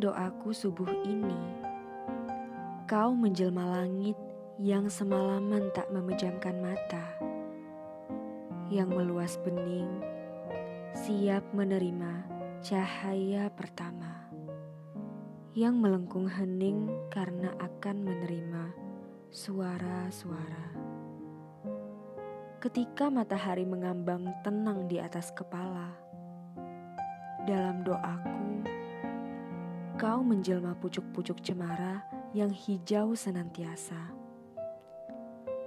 doaku subuh ini, kau menjelma langit yang semalaman tak memejamkan mata, yang meluas bening, siap menerima cahaya pertama, yang melengkung hening karena akan menerima suara-suara. Ketika matahari mengambang tenang di atas kepala, dalam doaku Kau menjelma pucuk-pucuk cemara yang hijau senantiasa.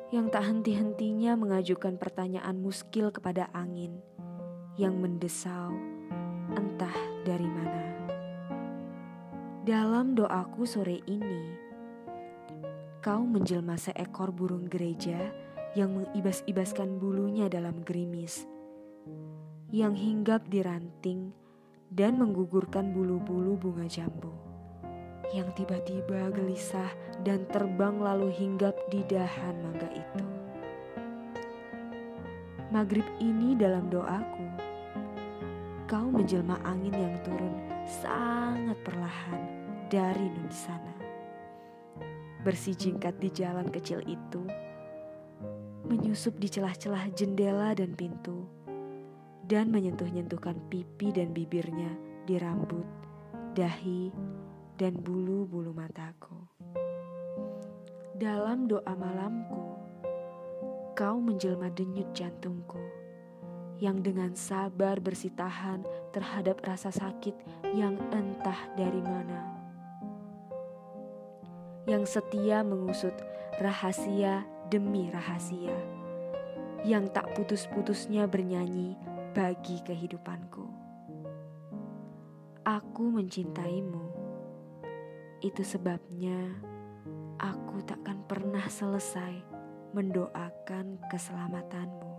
Yang tak henti-hentinya mengajukan pertanyaan muskil kepada angin yang mendesau entah dari mana. Dalam doaku sore ini, kau menjelma seekor burung gereja yang mengibas-ibaskan bulunya dalam gerimis, yang hinggap di ranting dan menggugurkan bulu-bulu bunga jambu yang tiba-tiba gelisah dan terbang lalu hinggap di dahan mangga itu. Maghrib ini dalam doaku, kau menjelma angin yang turun sangat perlahan dari nun sana. Bersijingkat di jalan kecil itu, menyusup di celah-celah jendela dan pintu, dan menyentuh-nyentuhkan pipi dan bibirnya di rambut, dahi, dan bulu-bulu mataku. Dalam doa malamku, kau menjelma denyut jantungku yang dengan sabar bersitahan terhadap rasa sakit yang entah dari mana. Yang setia mengusut rahasia demi rahasia. Yang tak putus-putusnya bernyanyi bagi kehidupanku. Aku mencintaimu. Itu sebabnya aku takkan pernah selesai mendoakan keselamatanmu.